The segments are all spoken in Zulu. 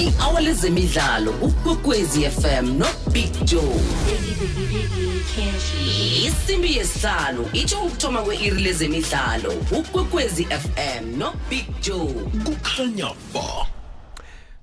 i-hour lezemidlalo ukwekwezi fm nobig joe. Isimbi yesihlanu itsho ukuthoma kwe-iri lezemidlalo ukwekwezi fm nobig joe. Kukhanya ba.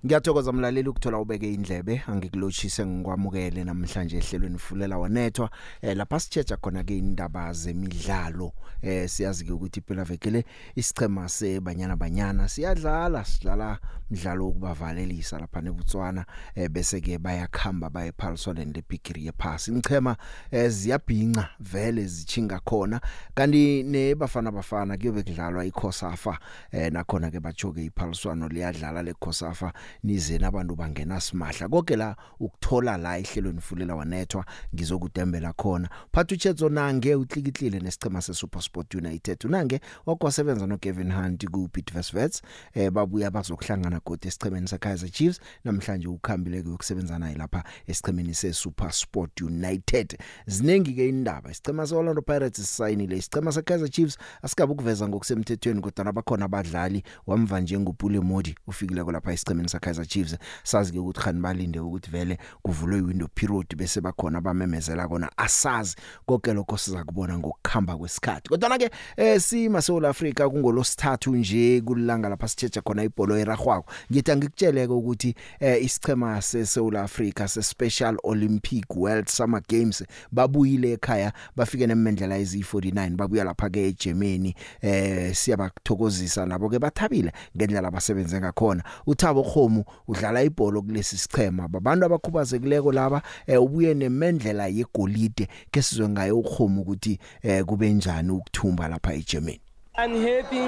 Ngiyathokoza mlaleli ukuthola ubeke indlebe angikulochise ngikwamukele namhlanje ehlelweni fulela wanethwa. Eh, lapha sichecha khona ke indaba zemidlalo eh siyazi ke ukuthi phela vekele isichema sebanyana banyana siyadlala sidlala umdlalo wokubavalelisa lapha neBotswana eh, bese ke bayakhamba baye Paulson leBigiri yepass inchema eh, ziyabhinca vele zichinga khona. Kanti nebafana bafana kuyobe kudlalwa iKhosafa eh, nakhona ke bajoke iPaulson liyadlala leKhosafa nize nabantu bangena simahla konke la ukuthola la ehlelweni fulela wanethwa ngizokudembela khona. Phathu Chetso nange utlikitlile nesichema seSuperSport United. Unange wakwasebenza no Kevin Hunt ku Bidvest eh babuya bazokuhlangana gode esichemeni seKaizer Chiefs. Namhlanje ukhambile ukusebenza naye lapha esichemeni seSuperSport United. Zinengi ke indaba. Isichema seOrlando Pirates sisayinile. Isichema seKaizer Chiefs asikabe ukuveza ngokusemthethweni kodwa bakhona abadlali wamva njengopule Modi ufikile lapha esichemeni seKaizer Chiefs. Sazi ke ukuthi khani balinde ukuthi vele kuvulwe iwindow period bese bakhona bamemezela kona. Asazi konke lokho siza kubona ngokukhamba kwesikhathi. Kodwa ke eh sima South Africa kungolosithathu nje kulanga lapha sichecha khona ibhola eragwako ngithi ngikutsheleke ukuthi eh isichema seSouth Africa se Special Olympic World Summer Games babuyile ekhaya bafike nemendlela ezi49 babuya lapha ke eGermany eh siyabakuthokozisa nabo ke bathabile ngendlela abasebenze ngakhona uthabo Khomu udlala ibhola kulesi sichema babantu abakhubazekileko laba eh, ubuye nemendlela yegolide ke sizwe ngaye ukhomu ukuthi eh, kube njani ukuthumba lapha eGermany I'm happy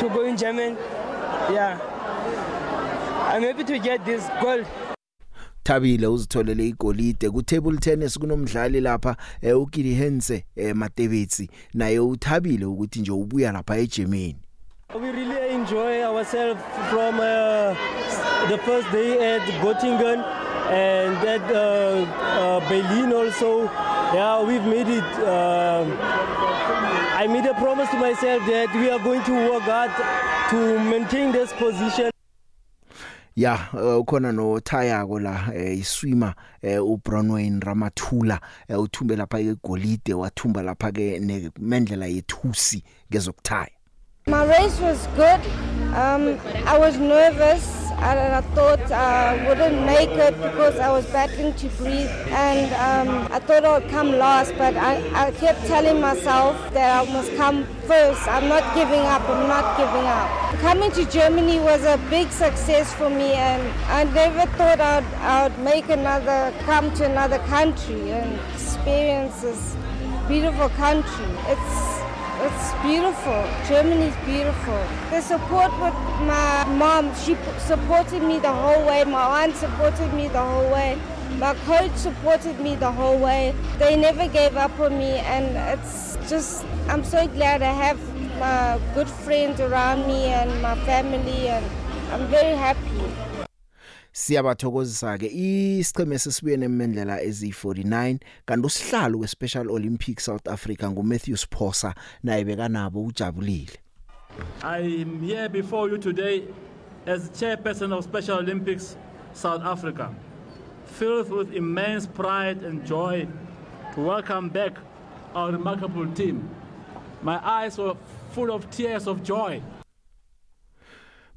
to go in German. Yeah. I'm happy to get this gold. Thabile uzitholele igolide ku table tennis kunomdlali lapha eh, uKili Hense eh, Matebetsi naye uthabile ukuthi nje ubuya lapha eGermany We really enjoy ourselves from uh, the first day at Göttingen and at uh, uh, Berlin also. Yeah, we've made it. Uh, I made a promise to myself that we are going to work hard to maintain this position. Ya uh, ukhona no Thayako la eh, iswimmer eh, uBronwyn Ramathula eh, uthumbe lapha egolide wathumba lapha ke nemendlela yethusi ngezokuthaya My race was good. Um, I was nervous and I thought I wouldn't make it because I was battling to breathe and um, I thought I would come last but I, I kept telling myself that I must come first. I'm not giving up, I'm not giving up. Coming to Germany was a big success for me and I never thought I'd, I'd make another, come to another country and experience this beautiful country. It's it's beautiful. Germany is beautiful. The support with my mom, she supported me the whole way. My aunt supported me the whole way. My coach supported me the whole way. They never gave up on me, and it's just, I'm so glad I have my good friends around me and my family, and I'm very happy. Siyabathokozisa ke isicheme sesibuye nemendlela ezi49 kanti usihlalo weSpecial Olympic South Africa nguMatthew Sphosa naye bekanabo ujabulile I'm here before you today as chairperson of Special Olympics South Africa, filled with immense pride and joy to welcome back our remarkable team. My eyes were full of tears of joy.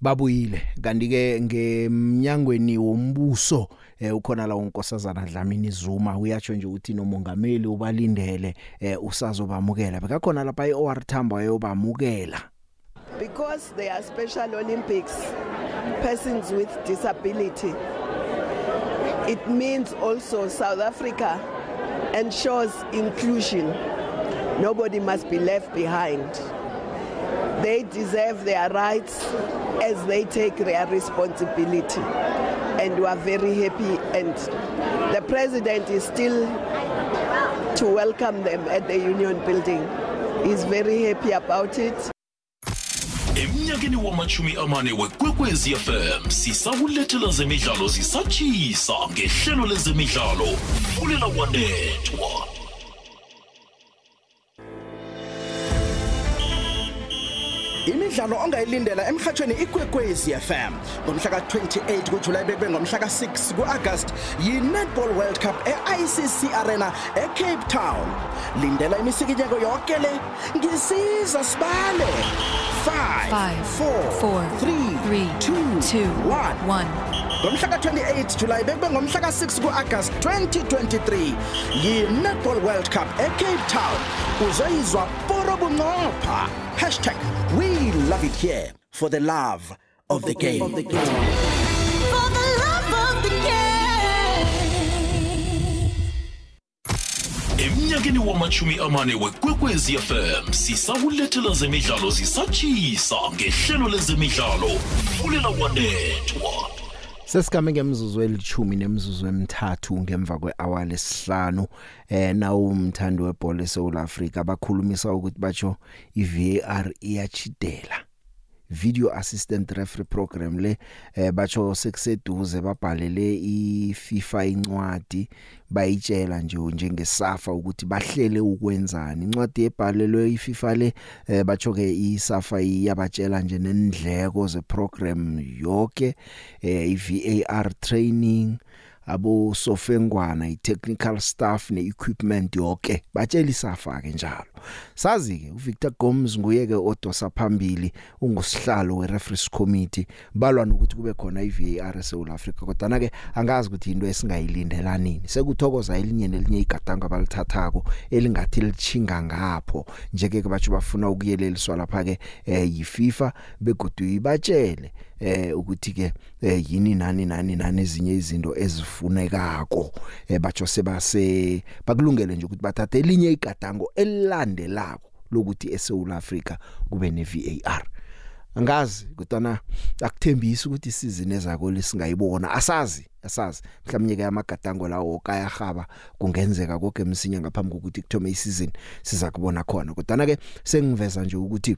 Babuyile kanti ke ngemnyangweni wombuso eh, ukhona la unkosazana Dlamini Zuma uyatsho nje ukuthi nomongameli ubalindele eh, usazobamukela bekakhona lapha eOR Tambo ayobamukela because they are Special Olympics, persons with disability. It means also South Africa ensures inclusion. Nobody must be left behind. They deserve their rights as they take their responsibility. And we are very happy. And the president is still to welcome them at the Union Building. He's very happy about it. emnyakeni wamachumi amane wekwekwezi fm sisawulethela zemidlalo zisatshisa ngehlelo lezemidlalo fulela wanethwa imidlalo ongayilindela emhathweni ikwekwezi FM ngomhla ka28 kuJuly bekube ngomhla ka6 kuAugust yi-Netball World Cup e-ICC Arena eCape Town. Lindela imisikinyeko yonke le. Ngisiza sibale. 5 4 3 2 1 ngomhla ka28 July bekube ngomhla ka6 kuAugust 2023 yi-Netball World Cup eCape Town. Uzoyizwa poro bunqopha. #we love it here for the love of the game. Of the game. Emnyakeni wamachumi amane wekwekwezi fm sisakulethela zemidlalo zisatshisa ngehlelo lezemidlalo fulela wanethwa Sesikame ngemzuzu elithumi nemzuzu emithathu ngemva kwehour lesihlanu eh nawo umthando webhola eSouth Africa bakhulumisa ukuthi batsho iVAR iyachidela video assistant referee program le eh batsho sekuseduze babhalele iFIFA incwadi bayitshela nje njengesafa ukuthi bahlele ukwenzani. Incwadi ebhalelwe iFIFA le eh batsho ke iSafa iyabatshela nje nenindleko zeprogram yonke eh iVAR training abo sofengwana i-technical staff ne-equipment yonke batshela isafa ke njalo. Sazi ke uVictor Gomes nguye ke odosa phambili ungusihlalo wereferees committee balwa nokuthi kube khona iVAR eSouth Africa kodwa ke angazi ukuthi into esingayilindelanini sekuthokoza elinye nelinye igadango abalithathako elingathi lichinga ngapho. Njeke ke bathi bafuna ukuyeleliswa lapha ke eh, yiFIFA begodu ibatshele eh ukuthi ke eh, yini nani nani nani ezinye izinto ezifunekako eh, batsho sebase bakulungele nje ukuthi bathathe elinye igadango elilandelako lokuthi eSouth Africa kube ne VAR angazi kutana akuthembisi ukuthi isizini ezako lesingayibona asazi asazi. Mhlawumnye ke amagadango lawo kayahaba kungenzeka konke emsinya ngaphambi kokuthi kuthome isizini siza kubona khona. Kodwa ke sengiveza nje ukuthi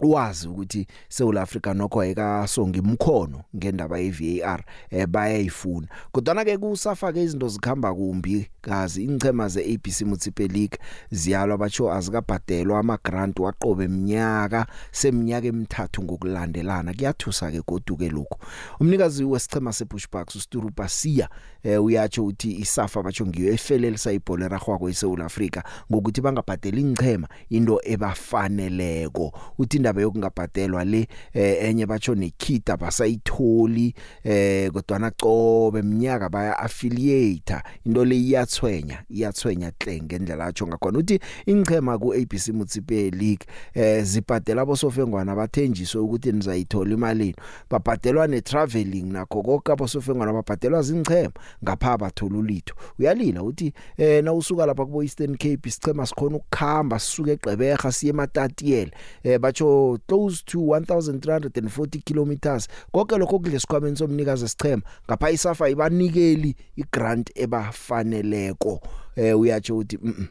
wazi ukuthi South Africa nokho ekasonga imkhono ngendaba yeVAR eh bayayifuna. Kodwa ke kusafa ke izinto zikhamba kumbi kazi ingchema zeABC Municipal League ziyalwa batsho azikabhadelwa ama grant waqobe eminyaka seminyaka emithathu ngokulandelana. Kuyathusa ke goduke lokho umnikazi wesichema seBushbucks uSturu Pasiya eh uyatsho uthi isafa batsho ngiyo efelelisa ibhola ragwako eSouth Africa ngokuthi bangabhadeli ingchema into ebafaneleko. Uthi indaba yokungabhadelwa le eh, enye batsho nekhita basayitholi eh kodwa naqobe eminyaka baya affiliate into le iyathwenya iyathwenya hle ngendlela atsho ngakhona. Uthi ingchema ku ABC Municipal League eh zibhadela abosofengwana abathenjiswe ukuthi nizayithola imali babhadelwa ne traveling nakho konke abosofengwana babhadelwa zingchema ngapha bathola ulitho. Uyalila uthi eh na usuka lapha ku Eastern Cape isichema sikhona ukukhamba sisuke eGqeberha siye eMatatiele eh batsho close to 1340 kilometers. Konke lokho kudle sikhwameni somnikazi esichema ngapha isafa ibanikeli igrant ebafaneleko. Eh uyatsho uthi mm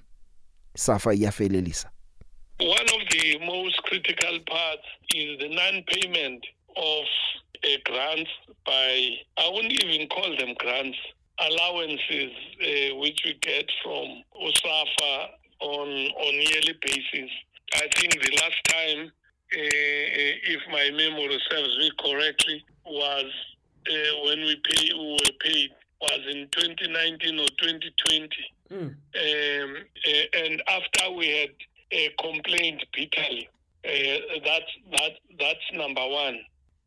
safa iyafelelisa. One of the most critical parts is the non-payment of uh, grants by, I wouldn't even call them grants, allowances uh, which we get from USAFA on on yearly basis. I think the last time, uh, if my memory serves me correctly, was uh, when we pay we were paid was in 2019 or 2020. Um, uh, and after we had uh, complained bitterly, uh, that's that that's number one.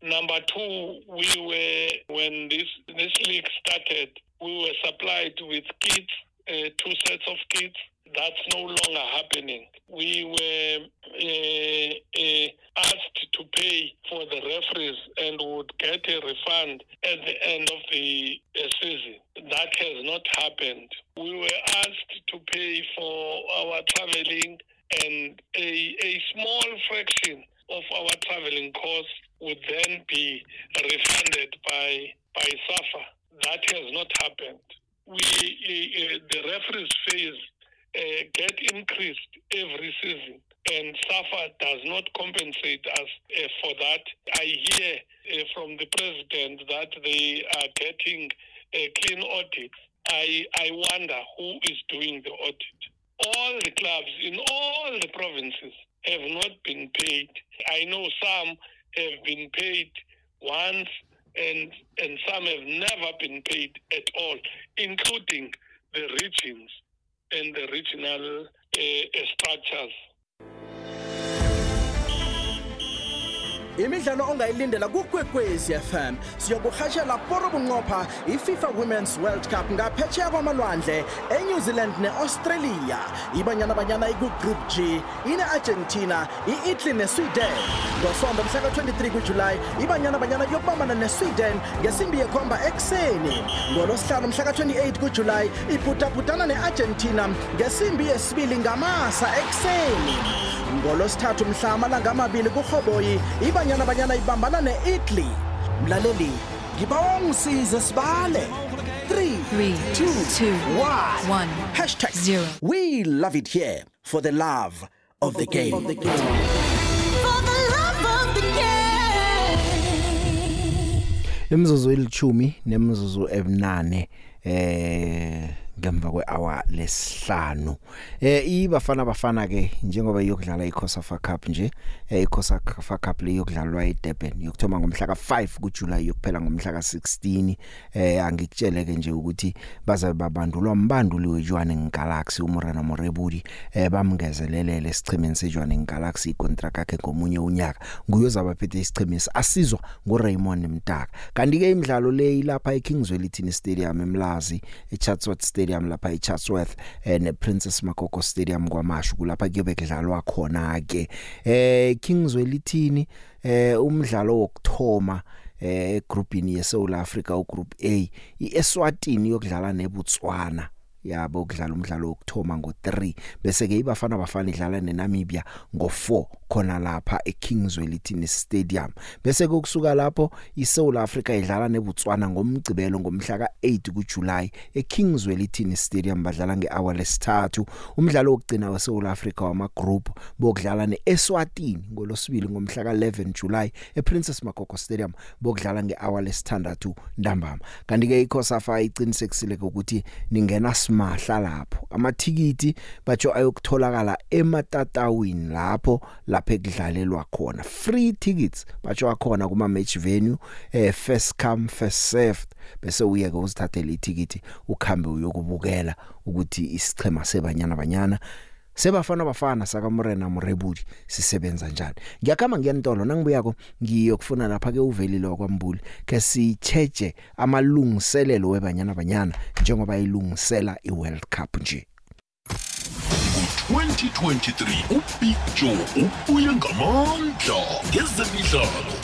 Number two, we were when this this league started, we were supplied with kits, uh, two sets of kits. That's no longer happening. We were uh, uh, asked to pay for the referees and would get a refund at the end of the uh, season. That has not happened. We were asked to pay for our traveling, and a, a small fraction of our traveling costs would then be refunded by by SAFA. That has not happened. We uh, the referees fees uh, get increased every season, and SAFA does not compensate us uh, for that. I hear uh, from the president that they are getting a clean audit. I I wonder who is doing the audit. All the clubs in all the provinces have not been paid I know some have been paid once and and some have never been paid at all, including the regions and the regional uh, structures. imidlalo ongayilindela kukwekwezi FM siyokuhashela poro bunqopha iFIFA Women's World Cup ngaphetsheya kwamalwandle eNew Zealand neAustralia. Ibanyana banyana ikugroup G ine-Argentina i-Italy neSweden. Ngosonto mhla ka-23 kuJulayi ibanyana banyana yokubambana neSweden ngesimbi yekhomba ekuseni. Ngolosihlanu mhla ka-28 kuJulayi ibhutabhutana ne-Argentina ngesimbi yesibili ngamasa ekuseni. Ngolosithathu mhla amalanga amabili kurhoboyi ibanyana banyana ibambana ne-italy. Mlaleli ngibawa ungisize sibale. 3 Three, 2 two, 1 one, hashtag zero. we love it here for the love of the game, of the game. imizuzu elithumi nemizuzu ebunane eh ngemva kwehour lesihlanu. Eh ibafana bafana ke njengoba iyokudlala iCosafa Cup nje eh iCosafa Cup le yokudlalwa eDurban yokthoma ngomhla ka5 kuJuly yokuphela ngomhla ka16 eh angikutshele ke nje ukuthi bazabe babandulwa mbanduli weJohannesburg Galaxy uMorena Morebudi eh bamngezelelele sichimeni seJohannesburg Galaxy icontract yakhe ngomunye unyaka. Nguye zabaphethe isichimesi asizwa ngoRaymond Mtaka. Kanti ke imidlalo le ilapha eKingswell ithini Stadium eMlazi eChatsworth Stadium. Lapha eChatsworth eh, nePrincess Makoko Stadium kwamashu kulapha kuyobe kudlalwa khona ke. Eh Kingswell ithini eh umdlalo wokthoma eh egroupini yeSouth Africa ugroup A iEswatini yokudlala neBotswana. Yabo kudlala umdlalo wokthoma ngo3 bese ke ibafana bafana idlala neNamibia ngo4 khona lapha eKingswell ithini Stadium bese kusuka lapho iSouth Africa idlala neBotswana ngomgcibelo ngomhla ka8 kuJuly eKingswell ithini Stadium badlala ngehour lesithathu. Umdlalo wokugcina weSouth Africa wama group bokudlala neEswatini ngolosibili ngomhla ka11 July ePrincess Makoko Stadium bokudlala ngehour lesithandathu ntambama. Kanti ke iCosafa iqinisekisile ukuthi ningena simahla lapho. Amathikiti batsho ayokutholakala ematatawini lapho lapha ekudlalelwa khona. Free tickets batsho akhona kuma match venue eh first come first served. Bese uye ke uzithathele ithikiti ukhambe uyokubukela ukuthi isichema sebanyana banyana sebafana bafana saka Morena Morebudi sisebenza njani? Ngiyakhamba ngiyantolo nangibuyako ngiyokufuna lapha ke uvelile kwambuli ke sicheche amalungiselelo webanyana banyana njengoba ilungisela iWorld Cup nje. 2023 uBig Joe ubuye ngamandla ngezemidlalo.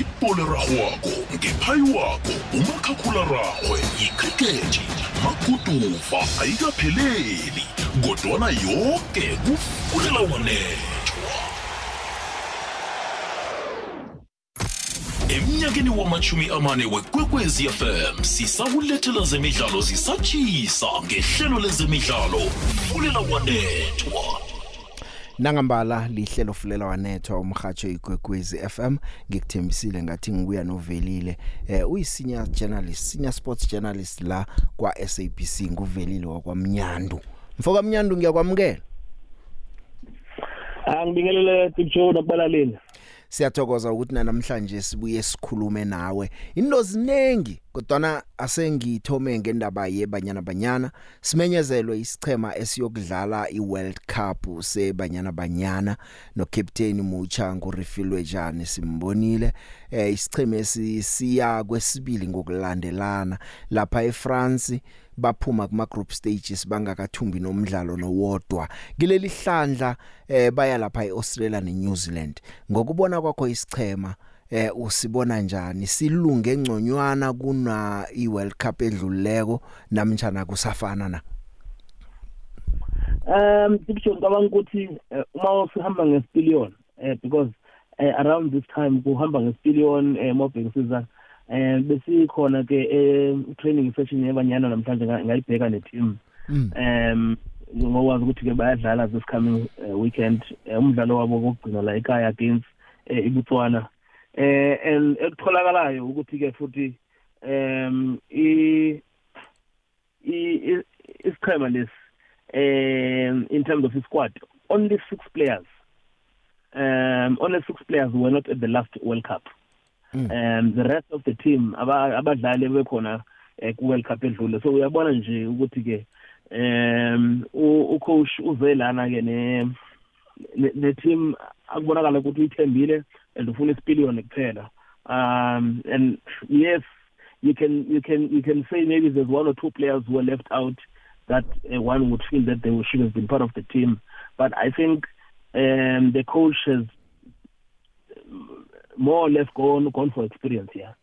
Ipolerarhwako ngephayi wako umakhakhula rahwe yikhrikethi maguduva ayikapheleli kodwana yoke kufulela wanethwa. Emnyakeni wamachumi amane wekwekwezi fm sisakulethela zemidlalo zisatshisa ngehlelo lezemidlalo fulela wanethwa. Nangambala lihlelo fulela wanethwa umhajo igwegwezi FM ngikuthembisile ngathi ngibuya novelile. Eh uyisenior journalist senior sports journalist la kwa SABC nguvelile wakwamnyandu. Mfoka mnyandu ngiyakwamukela Angibingelele Tipcho nakubalaleli. Siyathokoza ukuthi namhlanje sibuye sikhulume nawe. Into zinengi kodwana asengithome ngendaba yebanyana banyana simenyezelwe isichema esiyokudlala iWorld Cup sebanyana banyana no captain Mucha ngurifilwe jani simbonile. Eh isicheme esi siya kwesibili ngokulandelana. Lapha eFrance baphuma kuma group stages bangakathumbi nomdlalo nowodwa kileli hlandla eh baya lapha eAustralia neNew Zealand. Ngokubona kwakho isichema eh usibona njani? Silunge engconywana kuna iWorld Cup edluleko namtjana kusafana na? Um Tipcho ngicabanga ukuthi eh, uma usihamba ngesipillion eh because eh, around this time kuhamba ngesipillion eh mobhekisisa eh besikhona ke eh training session yabanyana namhlanje nga- ngayibheka ne team um ngokwazi ukuthi ke bayadlala this coming uh, weekend. Eh, umdlalo wabo wokugcina la ekhaya against eh, iBotswana. Eh and ekutholakalayo ukuthi ke futhi um i i- i- isichema lesi um in terms of squad only six players. Um only six players were not at the last World Cup. Mm. um the rest of the team abadlali bekhona eh, ku World Cup edlule. So uyabona nje ukuthi ke um u coach uze lana ke ne ne team akubonakala ukuthi uyithembile and ufuna isipiliyoni kuphela. Um and yes you can you can you can say maybe there's one or two players who were left out that uh, one would feel that they should have been part of the team. But i think um the coach has more or less gone gone for experience yeah.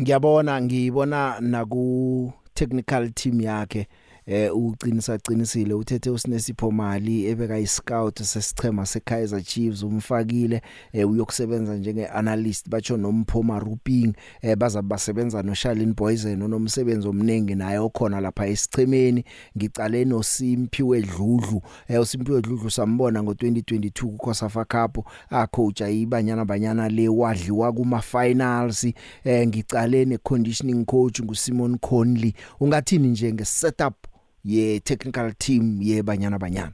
Ngiyabona ngiyibona naku technical team yakhe. Eh uqinisa qinisile uthethe usinesipho mali ebeka iscout sesichema seKaizer Chiefs umfakile eh uyokusebenza njenge analyst batsho nomphoma Ruping eh baza basebenza no Charlene Boysen onomsebenzi omnengi naye okhona lapha esichemeni. Ngicale no Simphiwe Dludlu eh uSimphiwe Dludlu sambona ngo2022 ku Khosafa Cup a coach ayibanyana banyana le wadliwa kuma finals eh ngicale ne conditioning coach nguSimon Conley. Ungathini nje nge setup ye technical team ye banyana? Banyana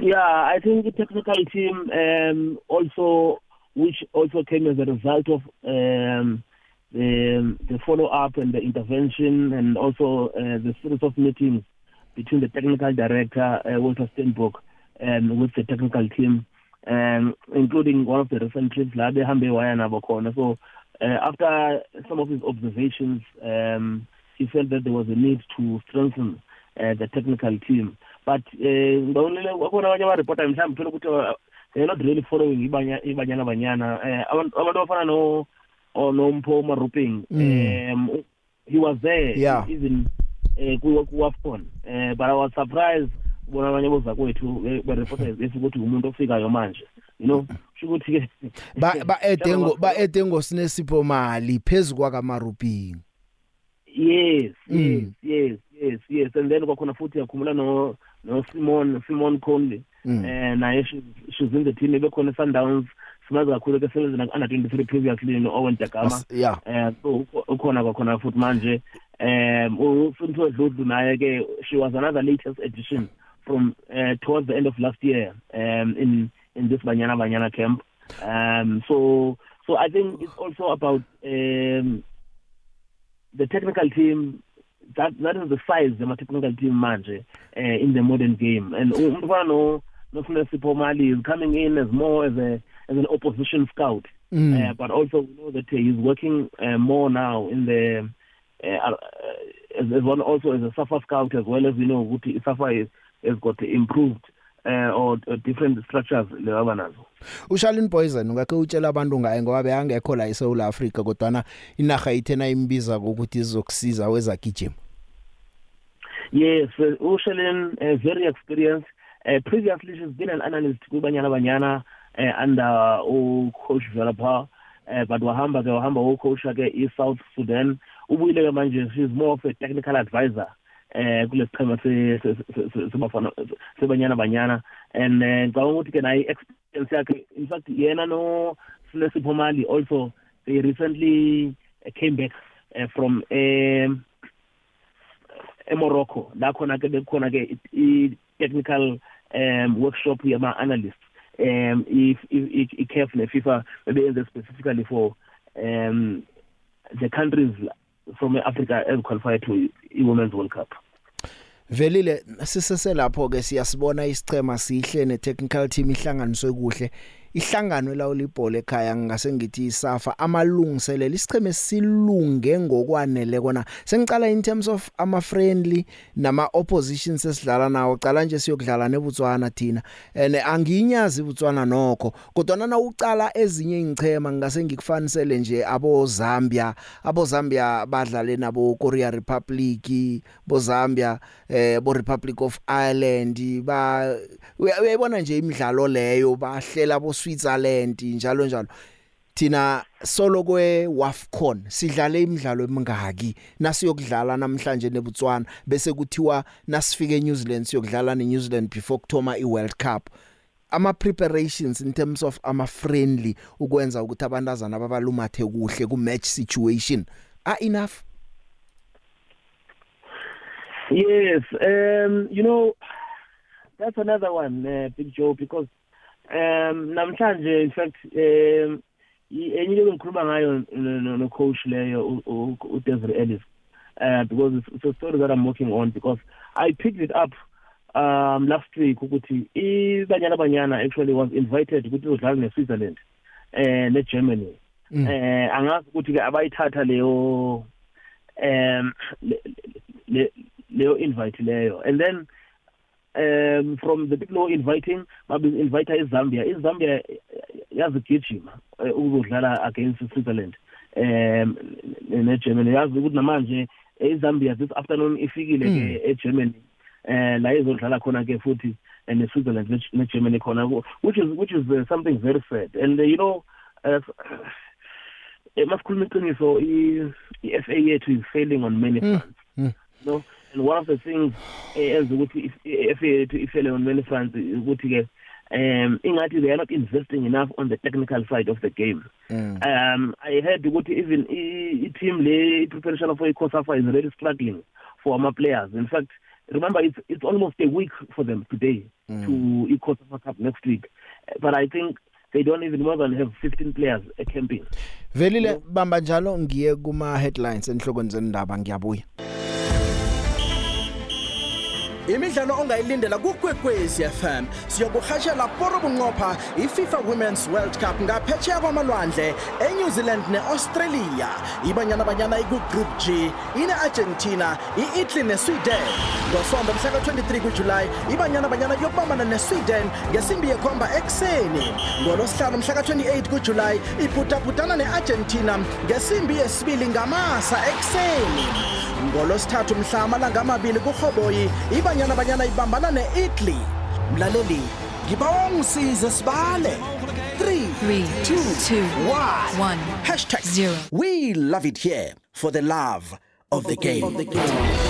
yeah i think the technical team um also which also came as a result of um the the follow up and the intervention and also uh, the series of meetings between the technical director uh, Walter Steinbrook and with the technical team um including one of the recent trips la behambe waya nabo khona. So uh, after some of his observations um he felt that there was a need to strengthen uh, the technical team. But ngibonile uh, kwakhona abanye ama-reporter mhlawumbe phela ukuthi uh, they're not really following ibanya ibanyana banyana. Uh, abantu abafana no nompho maruping Mm. um he was there. Yeah. even uh, ku ku Afcon. Uh, but i was surprised ubona abanye bozakwethu be-reporters bese ukuthi umuntu ofikayo manje you know? Sho ukuthi ke ba ba edengo ba edengo sinesipho mali phezukwa kamaruping yes yes Mm. yes yes yes and then kwakhona futhi yakhumula no no Simon Simon Conley Mm. eh naye she- she's in the team bekhona Sundowns simazi kakhulu ke sebenza na under 23 previously no Owen Dagama eh so ukho- ukhona kwakhona futhi manje um uFunto Dludlu naye ke she was another latest addition from uh, towards the end of last year um in in this Banyana Banyana camp. Um so so I think it's also about um the technical team that that is the size of the technical team manje uh, in the modern game and umfana no no Sipho Mali is coming in as more as a as an opposition scout Mm. uh, but also we know that uh, he's working uh, more now in the uh, uh, as, as one also as a SAFA scout as well as we know ukuthi SAFA is, has got improved uh, or, or different structures leba nazo uSharlene Poison ungakhe utshela abantu ngaye ngoba beyangekho la eSouth Africa kodwa inaga ithena imbiza ukuthi izokusiza wezagijima Yes, uh, Ushelin, uh, very experienced. Uh, previously, she's been an analyst kubanyana banyana uh, under uh, coach Velapa. Uh, but wahamba ke wahamba coach ke e South Sudan. Ubuyile ke manje she's more of a technical advisor. Eh kulesichema se sebafana sebanyana banyana. And eh, ngicabanga ukuthi ke naye experience yakhe in fact yena no Sinesipho Mali also they recently uh, came back uh, from um eMorocco la khona ke bekhona ke technical um workshop yama analysts um if if iCAF ne FIFA beyenze specifically for um the countries from Africa as qualified to i Women's World Cup. Velile sisese lapho ke siyasibona isichema sihle ne technical team ihlanganiswe kuhle. Ihlangano lawo libhola ekhaya ngase ngithi isafa amalungiselelo isicheme silunge ngokwanele kona. Sengicala in terms of ama friendly nama oppositions esidlala nawo. Cala nje siyokudlala neBotswana thina. And anginyazi iBotswana nokho kodwa na ucala ezinye ingchema ngase ngikufanisele nje abo Zambia abo Zambia badlale nabo Korea Republic bo Zambia eh bo Republic of Ireland. Ba uya- uyayibona nje imidlalo leyo bahlela bo Switzerland njalo njalo. Thina solo kwe WAFCON sidlale imidlalo emingaki nasiyokudlala namhlanje neBotswana bese kuthiwa nasifike eNew Zealand siyokudlala neNew Zealand before kuthoma iWorld Cup. Ama preparations in terms of ama friendly ukwenza ukuthi abantazana ababalumathe kuhle ku match situation. Are enough? Yes, um, you know, that's another one, uh, Big Joe, because um namhlanje in fact um i- enye into engikhuluma ngayo no- no no coach leyo u- u- uDesiree Ellis uh because it's, it's a story that I'm working on because I picked it up um last week ukuthi ibanyana banyana actually was invited ukuthi udlala neSwitzerland eh neGermany. Eh angazi ukuthi ke abayithatha leyo um le- le- leyo invite leyo. And then um from the people inviting babe invite iZambia iZambia yazigijima eh, ukuzodlala against Switzerland. Um neGermany yazi ukuthi namanje iZambia this afternoon ifikile ke eGermany. Eh la izodlala khona ke futhi neSwitzerland ne- neGermany khona which is which is uh, something very sad. And uh, you know uh, masikhuluma iqiniso i-FA yethu is failing on many fronts. Mm. no and one of the things eyenza ukuthi i-FA yethu ifele on many fronts ukuthi ke um ingathi they are not investing enough on the technical side of the game. Mm. um i heard ukuthi even i- i-team le i-preparation for i-cosafa is really struggling for ama players. In fact remember it's it's almost a week for them today Mm. to i-cosafa cup next week. But i think they don't even more than have 15 players uh, camping. Velile bamba njalo ngiye kuma headlines enhlokweni zendaba. Ngiyabuya. Imidlalo ongayilindela kukwekwezi FM siyokuhashela poro bunqopha iFIFA Women's World Cup ngaphetsheya kwamalwandle eNew Zealand neAustralia. Ibanyana banyana ikugroup G ineArgentina iItaly neSweden. Ngosonto mhla ka-23 kuJulayi ibanyana banyana yokubambana neSweden ngesimbi yekhomba ekseni ngolosihlanu mhla ka-28 kuJulayi ibhutabhutana neArgentina ngesimbi yesibili ngamasa ekseni ngolosithathu mhla amalanga amabili kurhoboyi ibanyana banyana ibambana ne-italy mlaleli ngibawa ungisize sibale 3 Three, 2 two, 1 one, hashtag zero. we love it here for the love of the game, of the game.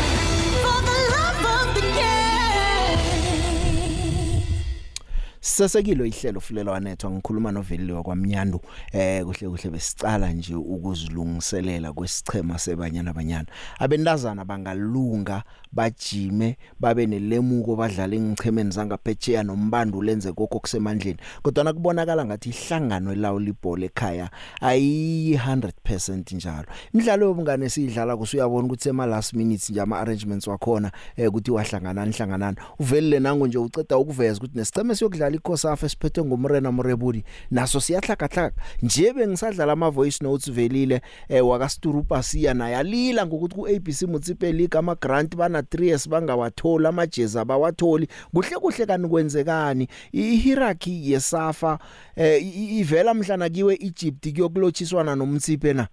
Sisesekilo ihlelo fulela wanethwa ngikhuluma novelile kwamnyandu eh kuhle kuhle besicala nje ukuzilungiselela kwesichema sebanyana banyana. Abentazana bangalunga bajime babe nelemuko badlala engichemeni zangaphetsheya nombando lenze kokho kusemandleni kodwa nakubonakala ngathi ihlangano elawo libhola ekhaya ayi 100% njalo. Imidlalo yobungane siyidlala kusuyabona ukuthi ema last minutes nje ama arrangements wakhona eh ukuthi wahlangana nhlanganana uvelile nango nje uceda ukuveza ukuthi nesiceme siyokudlala ikhosafa esiphethwe ngumrena Morebudi naso siyahlakahlaka. Nje bengisadlala ama voice notes velile eh wakasturupa siya naye. Alila ngokuthi ku ABC Mutsipe League ama grant bana 3s bangawatholi amajeza bawatholi kuhle kuhle kani kwenzekani? I hierarchy yesafa eh ivela mhlana kiwe Egypt kuyokulotshiswana nomtsipe na?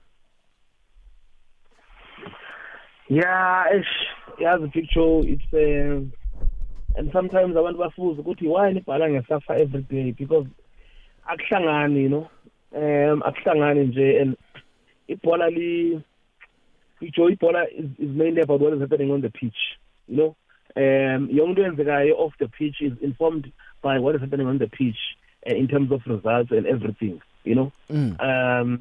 Yeah ish yazi picture it's uh, and sometimes abantu bafuza ukuthi why nibhala ngesafa every day? Because akuhlangani you know? Um akuhlangani nje and ibhola li ijo ibhola is, is mainly about what is happening on the pitch you know? Um yonke into eyenzekayo off the pitch is informed by what is happening on the pitch uh, in terms of results and everything you know? Mm. um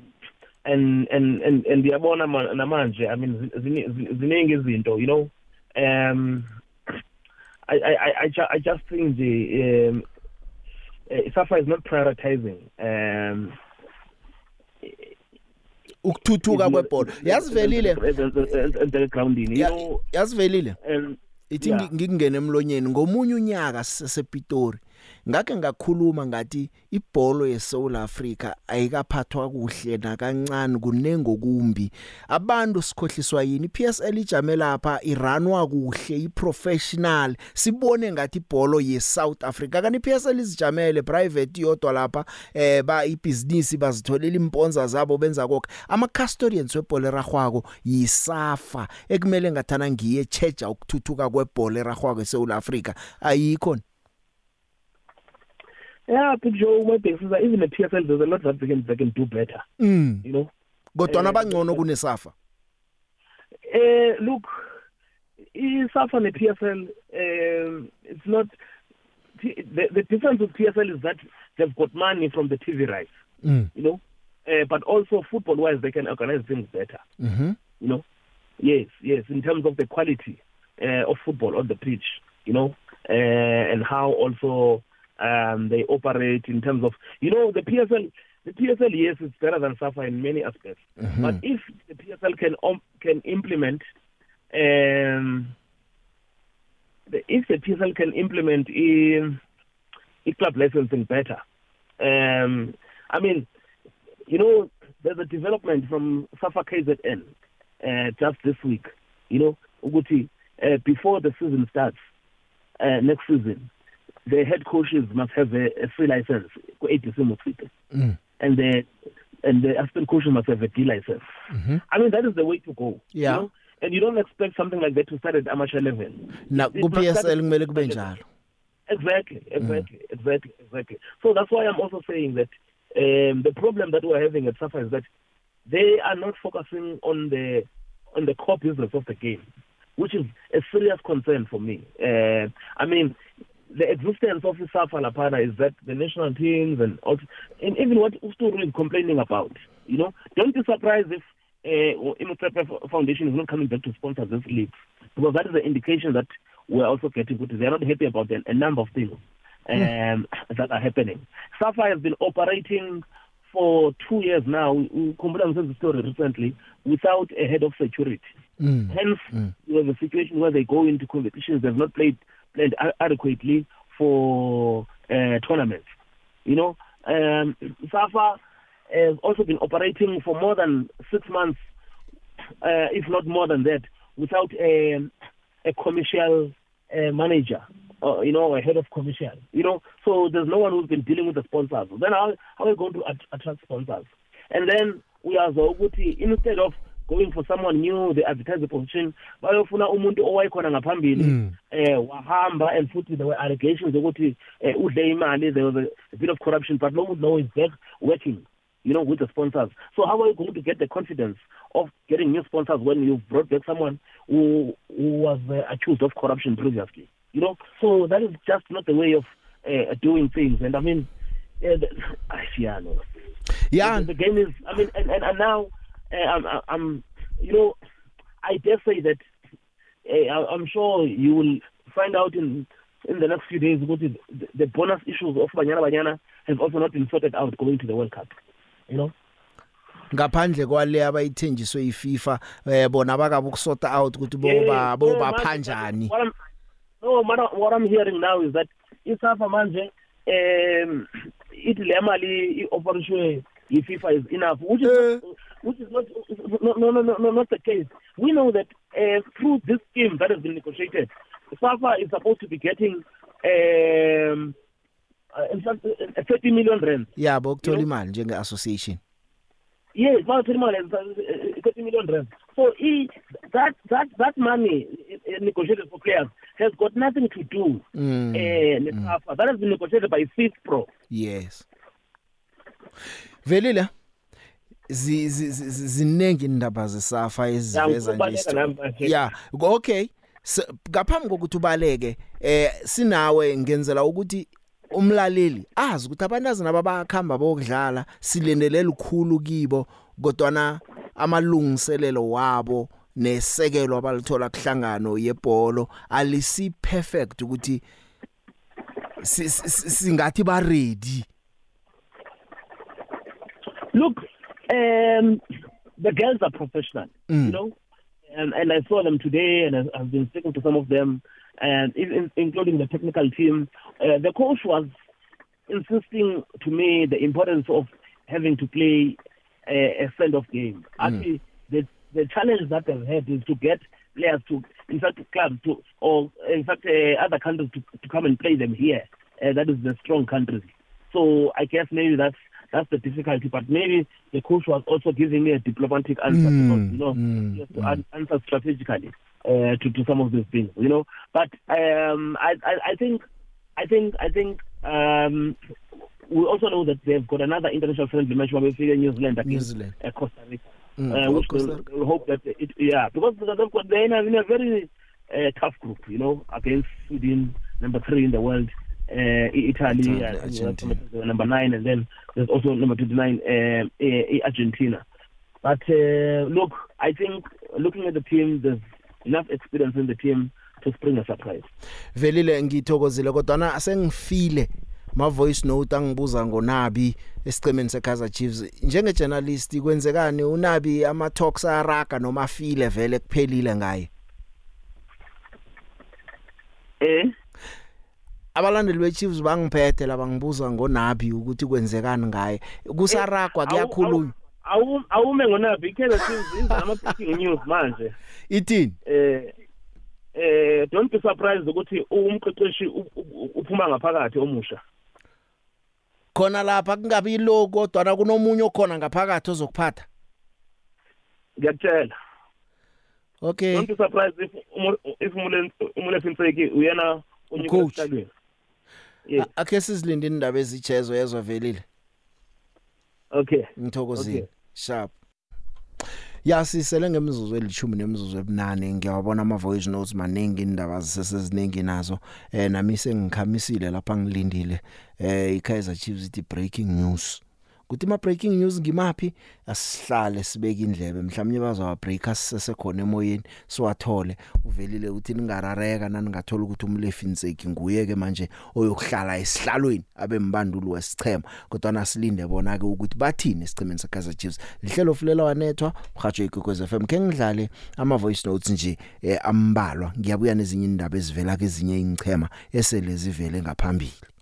and and and and ndiyabona ma- namanje i mean zi- zini- zi- ziningi izinto you know? Um i i I- i ju- i just think nje um uh, safa is not prioritizing um ukuthuthuka kwebhola yazivelile. the grounding you know? yazivelile. Ithi ngikungena emlonyeni. Ngomunye unyaka sepitori. Ngake ngakhuluma ngathi ibhola yeSouth Africa ayikaphathwa kuhle nakancane kunengokumbi abantu sikhohliswa yini? PSL ijame lapha iranwa kuhle iprofessional. Sibone ngathi ibhola yeSouth Africa kanti PSL izijamele private yodwa lapha eh ba ibusiness bazitholela imponza zabo benza konke ama custodians webhola eragwako yisafa ekumele ngathana ngiye checha ukuthuthuka kwebhola eragwako eSouth Africa ayikho yeah big joe my big sister even the psl there's a lot that they can they can do better mm. you know? Kodwa Eh, nabangcono kunesafa? Eh look iSAFA ne PSL um it's not the, the difference with PSL is that they've got money from the TV rights mm. you know? Uh, but also football wise they can organize things better mhm you know? Yes yes in terms of the quality uh, of football on the pitch you know? Uh, and how also um, they operate in terms of you know the PSL. The PSL yes is better than SAFA in many aspects, Mhm. but if the PSL can um, can implement um, the, if the PSL can implement in club licensing better, um, I mean, you know, there's a development from SAFA KZN uh, just this week. You know, Uguti, uh, before the season starts uh, next season, the head coaches must have a, a free license, ATC Motsite, Mm. and the and the assistant coaches must have a D license. Mhm. I mean, that is the way to go. Yeah. You know? And you don't expect something like that to start at amateur level. na ku PSL kumele kube njalo Exactly, exactly, exactly, exactly. So that's why I'm also saying that um, the problem that we're having at SAFA is that they are not focusing on the on the core business of the game, which is a serious concern for me. Uh, I mean, the existence of the SAFA Lapana is that the national teams and, also, and even what Usturu is complaining about, you know, don't be surprised if uh, Imutsepe Foundation is not coming back to sponsor this league because that is an indication that we're also getting good. They're not happy about a, a number of things um, that are happening. SAFA has been operating for two years now. Kumbula said the story recently without a head of security. Mm. Hence, Mm. you have a situation where they go into competitions. They've not played played adequately for uh, tournaments. You know, um, SAFA has also been operating for more than six months, uh, if not more than that, without a, a commercial uh, manager, or, you know, a head of commercial. You know, so there's no one who's been dealing with the sponsors. Then how, how are we going to at- attract sponsors? And then we are ukuthi instead of going for someone new, they advertise the position, bayofuna umuntu owayekhona ngaphambili Mm. eh wahamba and futhi there were allegations ukuthi eh, udle imali there was a, a bit of corruption but no one now is back working you know with the sponsors. So how are you going to get the confidence of getting new sponsors when you've brought back someone who who was uh, accused of corruption previously you know? So that is just not the way of uh, doing things. And i mean uh, the, yeah no. Yeah. The, the game is i mean and and, and now I'm, I'm you know i dare say that uh, I- I'm sure you will find out in in the next few days ukuthi the, the bonus issues of Banyana Banyana have also not been sorted out going to the World Cup. You know? ngaphandle kwale abayithenjiswe yiFIFA eh bona bakabe ukusota out ukuthi bo Yeah, ba bo yeah, baphanjani What I'm, no, what, I- what I'm hearing now is that isafa manje um ithi le mali i-operation yi-FIFA is enough which is which is not no no no no, no not the case we know that uh, through this scheme that has been negotiated SAFA is supposed to be getting um uh, in fact uh, 30 million rand yabo ukuthola imali njenge association Yes, about 30 million, uh, 30 million rand. So he, that that that money uh, negotiated for players has got nothing to do Mm, uh, mm. That has been negotiated by Fifth Pro. yes velile ziningi indaba zesafa eziveza nje yeah okay. Ngaphambi kokuthi ubaleke eh sinawe ngenzela ukuthi umlaleli azi ukuthi abantazana ababakhamba bokudlala silendelela ukukhulu kibo kodwana amalungiselelo wabo nesekelo abalithola kuhlangano yebholo alisi perfect ukuthi si- si- si- singathi ba ready Look, um, the girls are professional, Mm. you know, and and I saw them today, and I- I've been speaking to some of them, and even including the technical team. Uh, the coach was insisting to me the importance of having to play a, a send-off game. Actually, the the challenge that they've had is to get players to, in fact, clubs to, or in fact, uh, other countries to, to come and play them here. Uh, that is the strong countries. So I guess maybe that's that's the difficulty. But maybe the coach was also giving me a diplomatic answer Mm, because you know mm, he has to an- answer strategically uh, to to some of these things. You know, but um, I, I I think I think I think um, we also know that they've got another international friendly match where we see New Zealand New against Zealand uh, Costa Rica. Mm, uh, which we'll, we'll hope that it yeah because they've got they're in a, in a very uh, tough group you know against Sweden number three in the world uh, Italy, Italy, uh, Argentina. uh, number nine and then there's also number 29 uh, uh, Argentina. But uh, look I think looking at the team there's enough experience in the team to spring a surprise. Velile ngithokozile kodwa na sengifile ma voice note angibuza ngonabi esicemeni seKaizer Chiefs. Njenge journalist kwenzekani? Unabi ama talks araga noma afile vele kuphelile ngaye? Eh? Abalandeli beChiefs bangiphethe laba ngibuza ngonabi ukuthi kwenzekani ngaye. Kusaragwa kuyakhulunywa awu awume ngonabi iKaizer Chiefs inza ama breaking news manje. Ithini? Eh eh don't be surprised ukuthi umqeqeshi uphuma ngaphakathi omusha. Khona lapha kungabi lo kodwa kunomunye okhona ngaphakathi ozokuphatha? Ngiyakutshela. Okay. Don't be surprised if if umulefinseki uyena unyuka esihlakweni yeah. Akhe sizilinde indaba ezichezo yezwa velile okay. Ngithokozile. Okay. sharp. Yasisele ngemizuzu elithumi nemizuzu ebunane. Ngiyawabona ama voice notes maningi indaba ziseseziningi nazo. Eh nami sengikhamisile lapha ngilindile. Eh iKaizer Chiefs ithi breaking news. Kuthi ma breaking news ngimaphi? Asihlale sibeke indlebe. Mhlawumnye bazawa break asisesekhona emoyeni siwathole. Uvelile uthi ningarareka naningathola ukuthi umlefi nseki nguye ke manje oyokuhlala esihlalweni abe mbandulu wesichema. Kodwa nasilinde bona ke ukuthi bathini esichemeni seKaizer Chiefs. Lihlelo fulela wanethwa mhajo ikwekwez FM ke ngidlale ama voice notes nje eh, ambalwa. Ngiyabuya nezinye indaba ezivela ke ezinye ingchema esele zivele ngaphambili.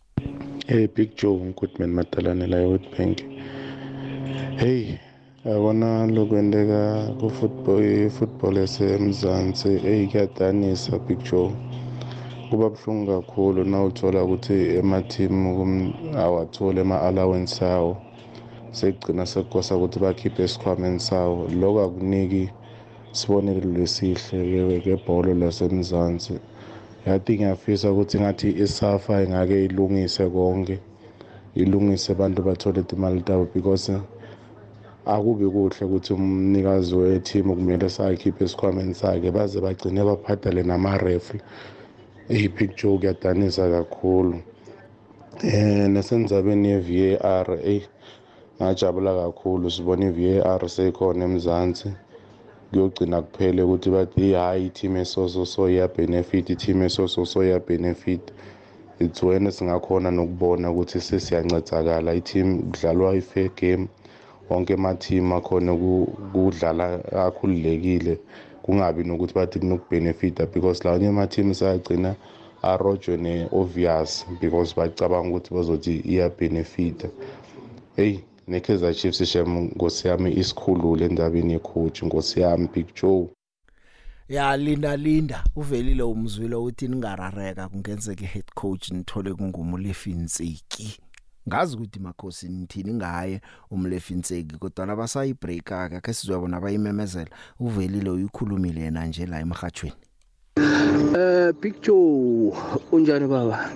Hey Big Joe Goodman Matalane la Youth Bank. Hey yabona lokwendeka ku football football yasemzansi hey kuyadanisa Big Joe. Kuba buhlungu kakhulu na uthola ukuthi emateam awathole ama allowance awo. Sekugcina sekukosa ukuthi bakhiphe esikhwameni sawo. Lokho akuniki sibonelo lesihle kebhola lasemzansi. Yathi ngiyafisa ukuthi ngathi isafa ingake ilungise konke ilungise abantu bathole imali tabo because akubi kuhle ukuthi umnikazi weteam kumele sakhiphe esikhwameni sakhe baze bagcine baphathale nama-refri iyi-picture kuyadanisa kakhulu. Um nasendzabeni ye-v a r eyi ngajabula kakhulu. Sibona i-v a r seyikhona emzansi. Kuyogcina kuphele ukuthi bathi hayi i-team esoso so iya-benefit i-team esoso so iya-benefit it's when singakhona nokubona ukuthi sesiyancedakala. I-team kudlalwa i-fair game. Wonke ama-team akhona kudlala akhululekile. Kungabi nokuthi bathi kunokubhenefita because lawanye ama-team sayagcina arojwe ne-obvious because bacabanga ukuthi bazothi iyabhenefita eyi ne-Kaizer Chiefs shem Nkosi yami isikhulule endabeni yecoach Nkosi yami Big Joe. Ya linda linda. Uvelile umzwile uthi ningarareka kungenzeka head coach nithole kungumulefinseki ngazi ukuthi makhosi nithini ngaye umlefinseki kodwa nabasayi break ake akhe sizobona bayimemezela. Uvelile uyikhulumile yena nje la emhathweni Eh Big Joe unjani baba?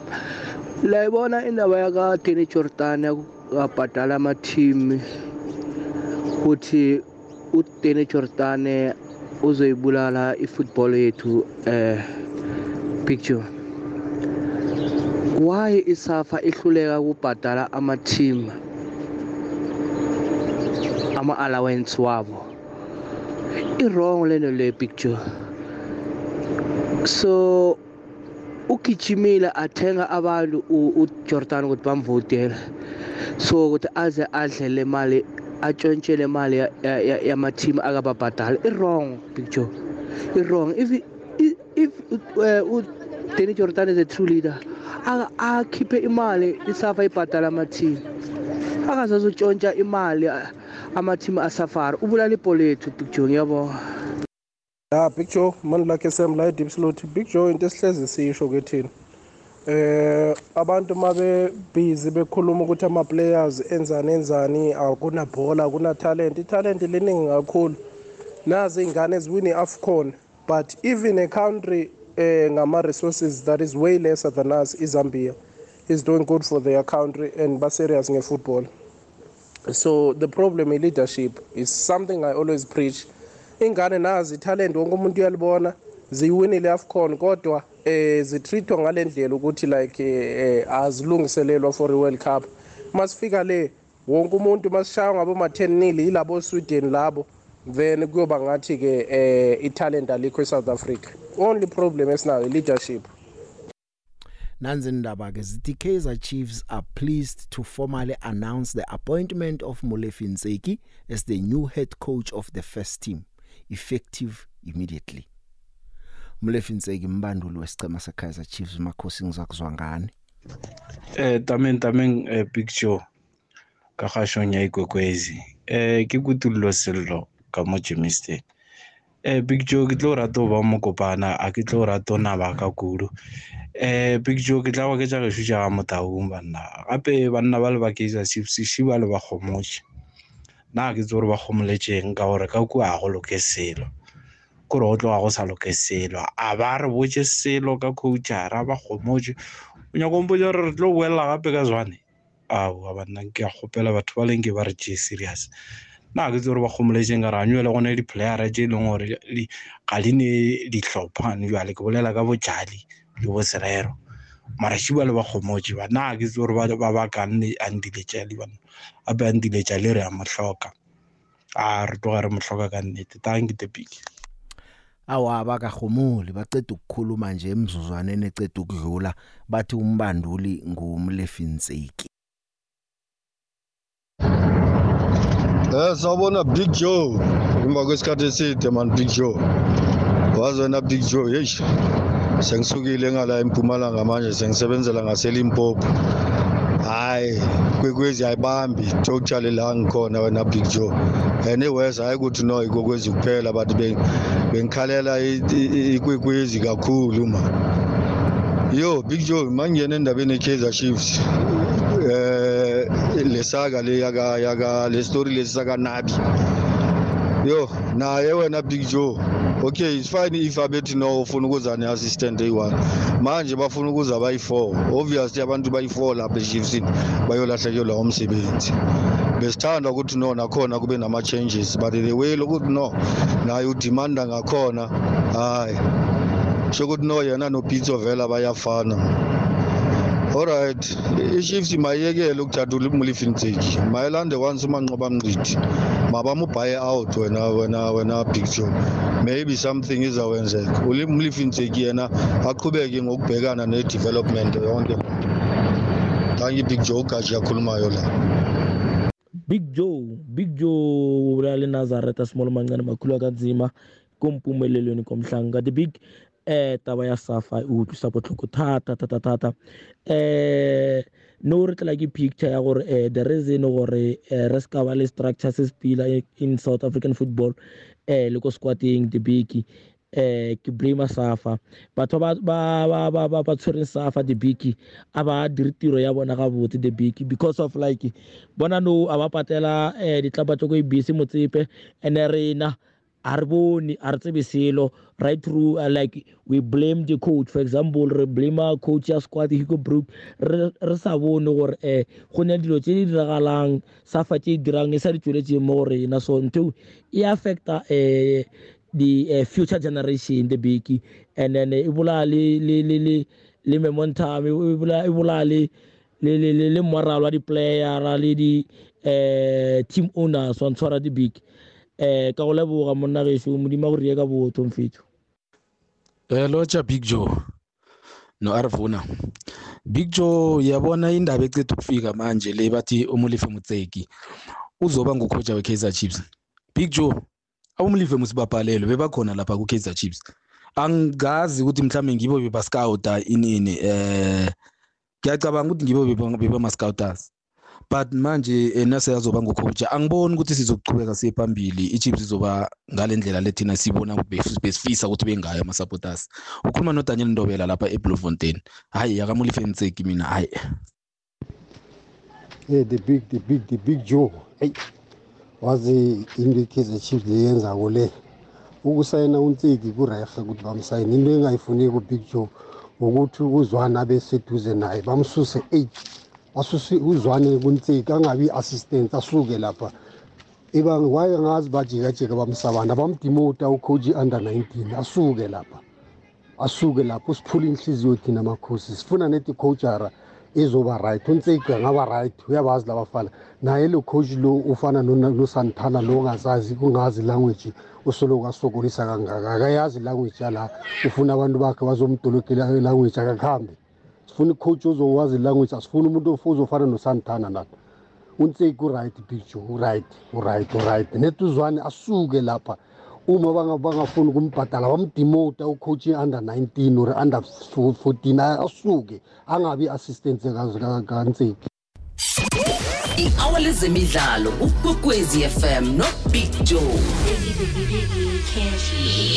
La ibona indaba yaka Danny Jordan yabhadala ama team ukuthi uDanny Jordan uzoyibulala ifootball yethu eh Big Joe why isafa ihluleka ukubhadala ama team ama allowance wabo? I wrong lento le Big Joe so ugijimile athenga abantu uJordan ukuthi bamvotele so ukuthi aze adle le mali atshontshe le mali yama-team akababhadala. I-wrong picture i-wrong. If if udanny jordan is a true leader akhiphe imali isafa ibhadala ama-team. Akazazotshontsha imali ama-team asafari. Ubulala ibholo yethu picture ngiyabonga. Ya big joe mani lakhe sem la e-deep slot. Big joe into esihlezi siyisho ke thina. Eh abantu mabe busy bekhuluma ukuthi ama players enzani enzani akunabhola akuna talent. Italent liningi kakhulu. Nazi ingane eziwini afcon but even a country eh ngama resources that is way lesser than us iZambia is doing good for their country and ba serious ngefootball. So the problem in leadership is something i always preach. Ingane nazi italent wonke umuntu uyalibona ziyiwinile afcon kodwa eh zitreatwa ngalendlela ukuthi like eh azilungiselelwa for i World Cup. Masifika le wonke umuntu masishaya ngabo ma 10 nil yilabo Sweden labo then kuyoba ngathi ke eh italent alikho eSouth Africa. Only problem esinayo leadership nanzi indaba ke zithi Kaizer Chiefs are pleased to formally announce the appointment of Molefi Ntseki as the new head coach of the first team. Effective immediately. Molefi Ntseki mbanduli wesicema seKaizer Chiefs makhosi ngizakuzwa ngani? Eh tameng tameng eh, big show ka gashong ya ikwekwezi. Eh ke kutullo sello ka mo Germiston eh big joe ke tlo rata go ba mo kopana a ke tlo rata go naba ka kudu eh big joe ke tla ba ke tša gešo tša ga motaung banna gape banna ba le ba kaizer chiefs shi ba le ba kgomotše nna ke tse gore ba kgomoletseng ka gore ka kua go loke selo. Kore go tloga go sa loke selo a ba re botse selo ka coachara ba kgomotše o nyako mpotsa gore re tlo boelela gape ka zwane ao banna ke a kgopela batho ba leng ke ba re tšee serious. Nna ke tse gore ba kgomoletseng ka re a nywele gone di-playera tše e leng gore ga di ne ditlhophane jale ke bolela ka bojali le bo serero. Mara šiba le ba kgomotse ba nna ke tse gore ba baka nne a ndiletša le bana gape a ndiletša le re a mohloka a re tloga re mohloka ka nnete thank you the big awa bakahomuli baceda ukukhuluma nje emzuzwaneni eceda ukudlula bathi umbanduli ngumlefinseki. Eh sawubona Big Joe. Emva kwesikhathi eside man Big Joe. Wazona Big Joe hey sengisukile ngala eMpumalanga manje sengisebenzela ngaseLimpopo. Hayi kwekwezi ayibambi totally la ngikhona wena Big Joe. And iwest hayi ukuthi no ikwekwezi kuphela but bengikhalela ikwekwezi kakhulu ma. Yo Big Joe mangiyena endabeni eKaizer Chiefs eh lesaka le yaka yaka le story lesaka nabi yo naye wena Big Joe. Okay it's fine if abethi no ufuna ukuza ne assistant eyi1 manje bafuna ukuza bayi4 obviously abantu bayi4 lapha eChiefs bayolahlekelwa umsebenzi. Besithanda ukuthi no nakhona kube nama changes but the way lokuthi no naye udemanda ngakhona hayi shokuthi no yena no Pitso vela bayafana. Alright i-chiefs mayekele ukuthatha umulifintseki mayelande once umanqoba mnqithi mabamubhaye out wena wena wena big joe maybe something izawenzeka. Umulifintseki yena aqhubeke ngokubhekana ne-development yonke. Thank you big joe ugaji yakhulumayo la. Big joe big joe ulale nazareth small mancane makhulu akanzima kompumelelweni komhlanga. The big eh taba ya safa e utlwisa botlhoko thata thata thata eh no re tla ke picture ya gore eh the reason gore eh, re ska ba le structure se sepila in south african football eh le ko squatting the big eh ke blame safa. Batho ba ba ba ba ba ba tshwereng safa the big a ba dire tiro ya bona ga botse the big because of like bona no a ba patela eh ditlapa tso go ibisi motsepe ene rena a re bone a re tsebe selo right through uh, like we blame the coach. For example re blame coach ya squad Hugo Brook. Re sa bone gore eh go ne dilo tse di diragalang safa tse di dirang e sa di tsweletse mo rena. So ntho e affecta eh the uh, future generation the big and then e bola le momentum e bola e bola le le le le le moral wa di player le di eh team owners wa ntshwara di big eh ka go leboga monna gešo modimo go rie ka botho mfetho hello cha big joe. No arvuna big joe yabona indaba eceda ukufika manje le bathi umulife mutseki uzoba ngukhoja we-kaizer chiefs. Big joe abumlive musibabhalelwe bebakhona lapha ku-kaizer chiefs. Angazi ukuthi mhlawumbe ngibo bebascouta inini eh ngiyacabanga ukuthi ngibo bebama-scouters but manje nase yazoba ngucoach angiboni ukuthi sizokuchubeka siye phambili. Ichiefs izoba ngale ndlela lethina sibona besifisa ukuthi bengayo ama-supporters. Ukhuluma nodaniel ndobela lapha ebloemfontein. Hayi akamulifenseki mina hayi. Hey the big the big the big joe. Hey wazi into ikaizer chiefs leyenzako le? Ukusayina unseki kurehe ukuthi bamsayine. Into engayifuneki ubig joe ukuthi uzwana beseduze naye bamsuse age asuse uzwane kunseki angabi assistant asuke lapha. Iba waye ngazi bajikajika bamsabana bamdimota ucoach under 19 asuke lapha. Asuke lapho siphula inhliziyo thina makhosi. Sifuna neti coachara izoba right. Unseki angaba right uyabazi labafana naye lo coach lo ufana nosantana lo ongazazi kungazi language usoloku asokolisa kangaka. Akayazi language yala ufuna abantu bakhe bazomdolokela language akakuhambi sifuna icoach ozokwazi ilanguage asifuni umuntu ozofana nosantana nathi unseki uright big joe uright uright uright. Net uzwane asuke lapha. Uma banga- bangafuni ukumbhadala bamdemota ucoach under 19 or under 14 asuke angabi i-assistant kanseki i-hour lezemidlalo ukwekwezi fm nobig joe.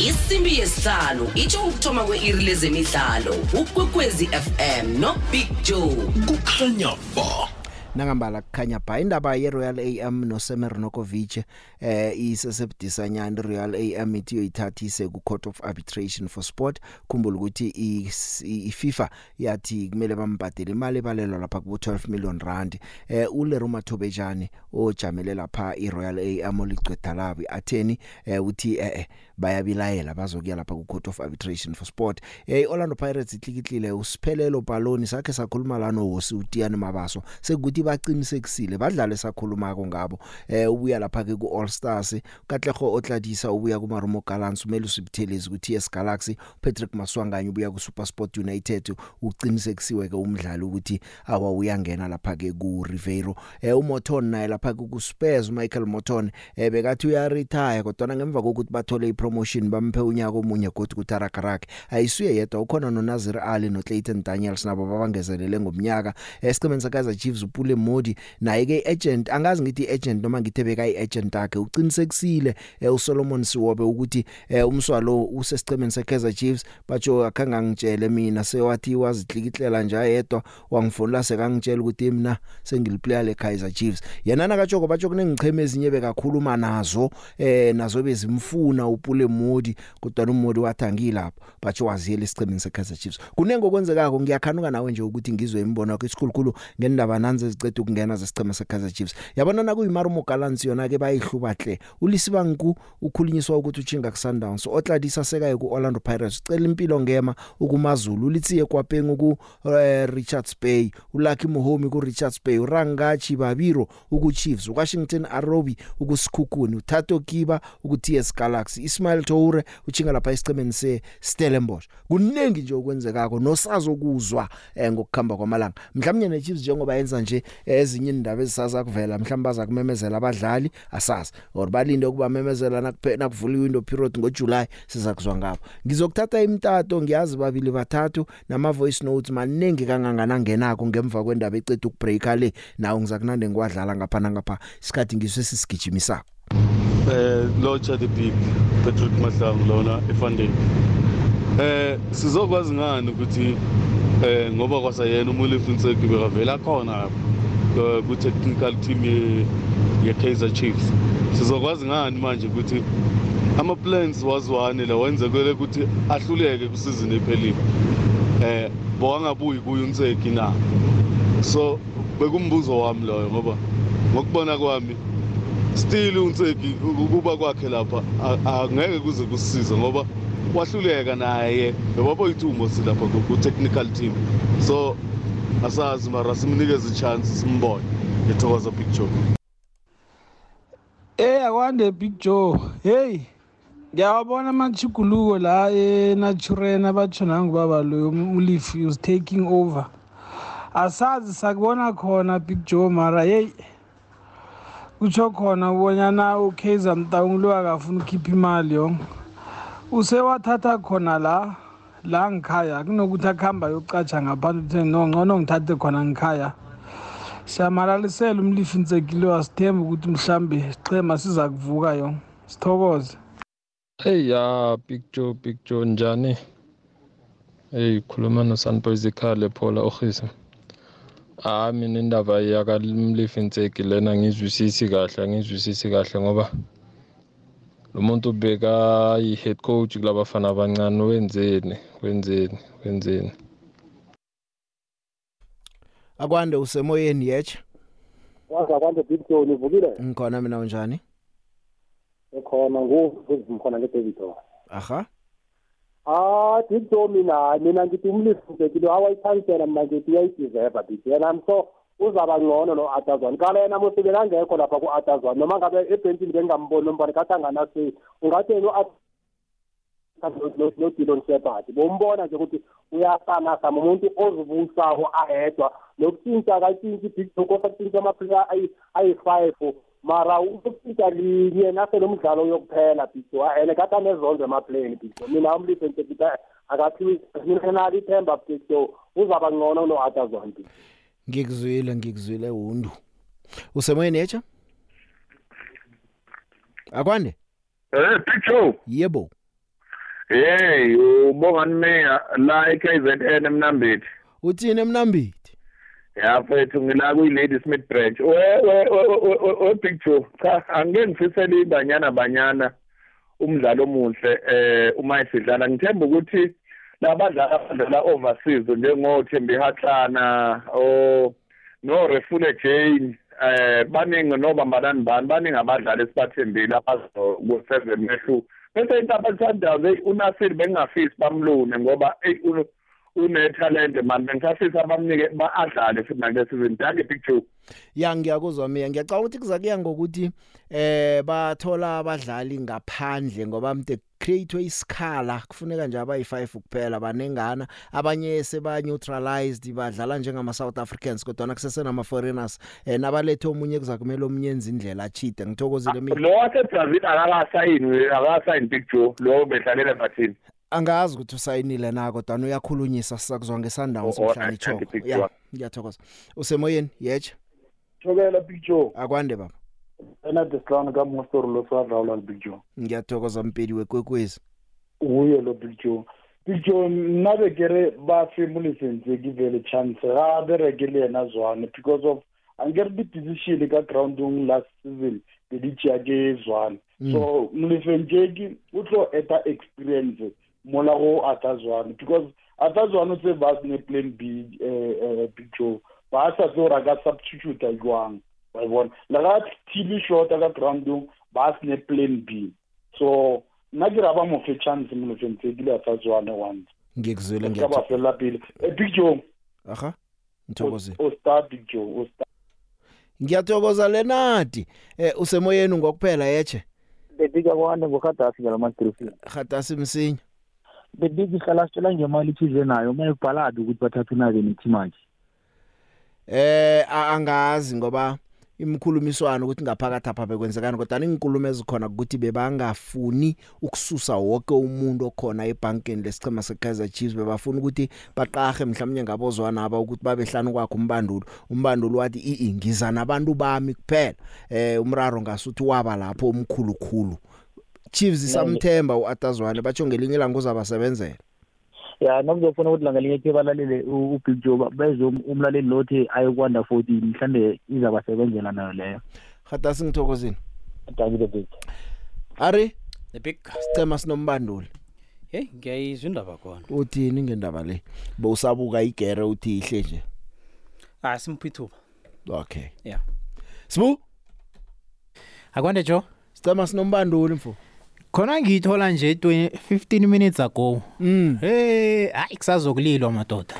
Isimbi yesihlanu itsho ukuthoma kwe-iri lezemidlalo ukwekwezi fm nobig joe. Kukhanya ba. Nangambala kukhanya bha indaba ye-royal am nosemernokovic eh isesebudisanyana. I-royal am ithi yoyithathise ku-court of arbitration for sport. Khumbula ukuthi i- i- ififa yathi kumele bambhadele imali ebalelwa lapha kubo-12 million rand. Eh uleruma thobejane ojamele lapha i-royal am olicweda labi atheni eh uthi eh eh, bayabilayela bazokuya lapha ku-court of arbitration for sport. Eh i-orlando pirates itlikitlile usiphelelo baloni sakhe sakhuluma lana hosi utiyani mabaso. Sekuthi baqinisekisile badlale sakhulumako ngabo eh ubuya lapha ke ku All Stars Katlego Otladisa ubuya ku Marumo Gallants umele usibuthelezi ku TS Galaxy. Patrick Maswanganye ubuya ku SuperSport United uqinisekisiwe ke umdlali ukuthi awa uyangena lapha ke ku Riveiro eh uMoton naye lapha ke ku Spurs Michael Moton eh bekathi uya retire kodwa ngemva kokuthi bathole ipromotion bamphe unyaka omunye godi ku Tarakarak ayisuye yedwa ukhona no Nazir Ali no Clayton Daniels nabo babangezelele ngomnyaka. Esiqemeni sakaza Chiefs upule Modi naye ke agent angazi ngithi agent noma ngithe beka iagent yakhe uqinisekisile eh, uSolomon Siwobe ukuthi eh, umswalo usesicemeni seKaizer Chiefs batsho akhanga ngitshele mina sewathi wazihlikihlela nje yedwa wangifonela sekangitshela ukuthi mina sengiliplayer leKaizer Chiefs. Yena nakatshoko batsho kunengicheme ezinye bekakhuluma nazo eh nazo bezimfuna upule Modi kodwa uModi wathi angilapho batsho waziyela isicemeni seKaizer Chiefs. Kunenge okwenzekako ngiyakhanuka nawe nje ukuthi ngizwe imbono yakho isikhulukhulu ngendaba nanze ezicede ukungena zesicema seKaizer Chiefs. Yabona na kuyimarumo Gallants yona ke bayihlubahle ulisibangu ukhulunyiswa ukuthi uchinga kuSundowns. Otladisa sekaye ku Orlando Pirates. Ucela impilo ngema ukumazulu. Ulitsiye kwapengu ku eh, Richards Bay. uLucky Mohomi ku Richards Bay. uRangachi Babiro uku Chiefs. uWashington Arobi ukusikhukhuni uThato Kiba uku TS Galaxy. Ismail Toure uchinga lapha isicemeni se Stellenbosch. Kuningi nje okwenzekako nosazokuzwa eh, ngokukhamba kwamalanga. Mhlawumnye ne Chiefs njengoba yenza nje ezinye indaba ezisaza kuvela mhlawumbe baza kumemezela abadlali asazi. Or balinde ukuba memezela nakuphela kuvula iwindow period ngoJuly siza kuzwa ngabo. Ngizokuthatha imtato ngiyazi babili bathathu nama voice notes maningi kangangana ngenako ngemva kwendaba ecede ukubreaka le. Nawo ngizakunande ngwadlala ngapha ngapha isikhathi ngiswe sisigijimisako eh locha the big Patrick Mahlangu lona efunding. Eh sizokwazi ngani ukuthi eh ngoba kwasayena umulifu Nseki bekavela khona eh, ku technical team ye, ye Kaizer Chiefs. Sizokwazi ngani manje ukuthi ama plans waziwane la wenzekele ukuthi ahluleke kusizini ephelile? Eh bowangabuyi kuyo uNseki na? So bekumbuzo wami loyo ngoba ngokubona kwami still uNseki ukuba kwakhe lapha a- angeke kuze kusisize ngoba wahluleka naye bebabo ithumo silapha ku technical team. So asazi mara simnikeze chance simbone ethokoza picture Eh akwande Big Joe. Hey. Ngiyawabona amachuguluko la eNaturena batsho nangibaba lo uLeaf is taking over. Asazi sakubona khona Big Joe mara hey kutsho khona ubonyana uKaizer Mtaung lo akafuna ukhipha imali yo. Usewathatha khona la la ngikhaya kunokuthi akuhamba yokucatsha ngaphandle uthe no ngcono ngithathe khona ngikhaya siyamalalisela umlifi ntsekile asithembe ukuthi mhlambe sichema siza kuvuka yo sithokoze Hey ya Big Joe Big Joe njani? Hey khuluma no Sunboys ekhale Paula Ogisa. Ah mina indaba yakamlifi Ntseki lena ngizwisisi kahle ngizwisisi kahle ngoba lo muntu beka yi head coach kulabafana abancane wenzeni wenzeni wenzeni? Akwande usemoyeni yeche waza kwande big joe nivukile ngikhona mina unjani? Ekhona nguvuzimkhona ngedavidon aha. Ah big joe mina mina ngithi umlifuzekile awayithanisela mina ngithi uyayideserva big and i'm so uzaba ngcono no atazwan kala yena musibele angekho lapha ku-atazwan noma ngabe ebhentshini bengingamboni nombani kathi anganasey ungathi yena nodilon shepard bombona nje ukuthi uyasanasama umuntu ozibusako ayedwa. Nokutshintsha akatshintshi big joe kosa kutshintsha amaphika ayi-five mara ukutshintsha linye nase lo mdlalo yokuphela big joe and kade anezondo emaplayini big joe mina umlise ntekita akathiwi mina nalo ithemba big joe uzaba ngcono no-atazon big ngikuzwile ngikuzwile undu usemoyeni yetsha akwande Eh Joe. yebo Hey, ubonga nimeya la eKZN emnambithi. uthini emnambithi Ya mfethu ngila kuyi Lady Smith branch. We we we Joe. Cha, angeke ngifisele ibanyana banyana umdlalo omuhle eh uma isidlala ngithemba ukuthi labadlali abadlala overseas njengoThembi Hatlana o no Refule Jane eh baningi nobambalani bani baningi abadlali esibathembile abazo ku seven mehlu bese intaba Sundowns uNasir bengafisi bamlune ngoba ey une talent man. Bengisafisa bamnike baadlale futhi nale season danke picture. Ya ngiyakuzwa mina ngiyacabanga ukuthi kuza kuya ngokuthi eh bathola abadlali ngaphandle ngoba mde create isikhala. Kufuneka nje abayi5 kuphela banengana. Abanye seba neutralized badlala njengama South Africans kodwa kusese nama foreigners eh nabalethe omunye kuza kumele omnyenza indlela achide ngithokozile mina lo wase Brazil akakasayini akakasayini picture. Lo bedlalela bathini angazi ukuthi usayinile na kodwa uyakhulunyisa sisakuzwa ngesundowns Oh, oh, mhlanje cho thank you, Big ya Joe. ngiyathokoza. Usemoyeni yeche thobela big joe akwande baba. Enadesihlanu kamostori loswadlawula big joe ngiyathokoza mpedi wekwekwezi. Uye lo big joe big joe nna be kere ba femolisentse ke vele chance ga bereke le yena zwane because of ankere di-decision ka groundong last season be di tšea ke zwane. Mm. so molefentšeki o tlo eta experience. Mola go ata zwane because ata zwane o tse ba sene plan b um big joe ba sa tse gore a ka substituta jwang wa bona. Le ga tile shorta ka groundong ba sene plan b. So nna ke ra ba mo fe chance molefentse ke le a sa zwane once ngikuzwile ka ba ngiyathokoza felela pele. Eh, big joe. Aha ngithokozile o star big joe o star. Ngiyathokoza lenadi eh usemoyeni ngokuphela yeche bebika kwande ngokhadasi ngala magrifini hatasi msinya. Bebika ihlala sitshela ngemali ithize nayo uma ibhalaphi ukuthi bathathe unabe nethi manje eh a- angazi ngoba imkhulumiswano ukuthi ngaphakathi apha bekwenzekani kodwa inkulumo ezikhona ukuthi bebangafuni ukususa wonke umuntu okhona ebankeni lesichema seKaizer Chiefs bebafuna ukuthi baqahe mhlawumnye ngabozwana aba ukuthi babehlanu kwakhe umbandulo umbandulo wathi ii ngiza nabantu bami kuphela. Eh umraro ngasuthi waba lapho omkhulu khulu. Chiefs isamthemba uAtazwane batsho ngelinye ilanga uzabasebenzela. Ya nokuzofuna ukuthi langa linye khe balalele u- ubig joe ba- bezwe um- umlaleli lothi ayokwanda fourteen mhlawumbe izabasebenzela nayo leyo. Hatasi ngithokozini dankile big. Ari? The big. Sicema sinombanduli. Hey ngiyayizwa indaba khona. Uthini ngendaba le? Bowusabuka igere uthi ihle nje. Ah simphi ithuba? Okay. Yeah sibu? Akwande jo sicema sinombanduli mfo. Khona ngiyithola nje 20 15 minutes ago. Mm. Hey hayi kusazokulilwa madoda.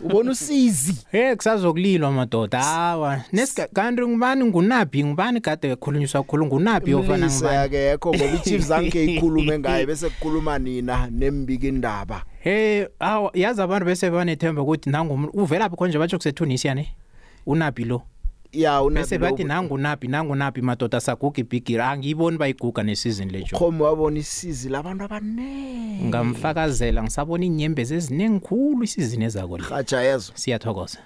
Ubona usizi? Hey kusazokulilwa madoda. Hawa nesika kanti ngubani ngunabi ngubani kade ekhulunyiswa khulu ngunabi ofana Mlise ngubani? akekho ngoba iChiefs zange ikhulume ngaye bese kukhuluma nina nembika indaba. Hey awa yazi abantu bese banethemba ukuthi nangu uvelaphi khonje batsho kusetunisia ne unabi lo? Ya bese bathi nangu nabi nangu nabi madoda saguga ibhigiri. Angiyiboni bayiguga nesizini lejo khomo wabona isizi labantu abaningi ngamfakazela ngisabona inyembezi eziningi khulu isizini ezako le. Haja yezo siyathokoza.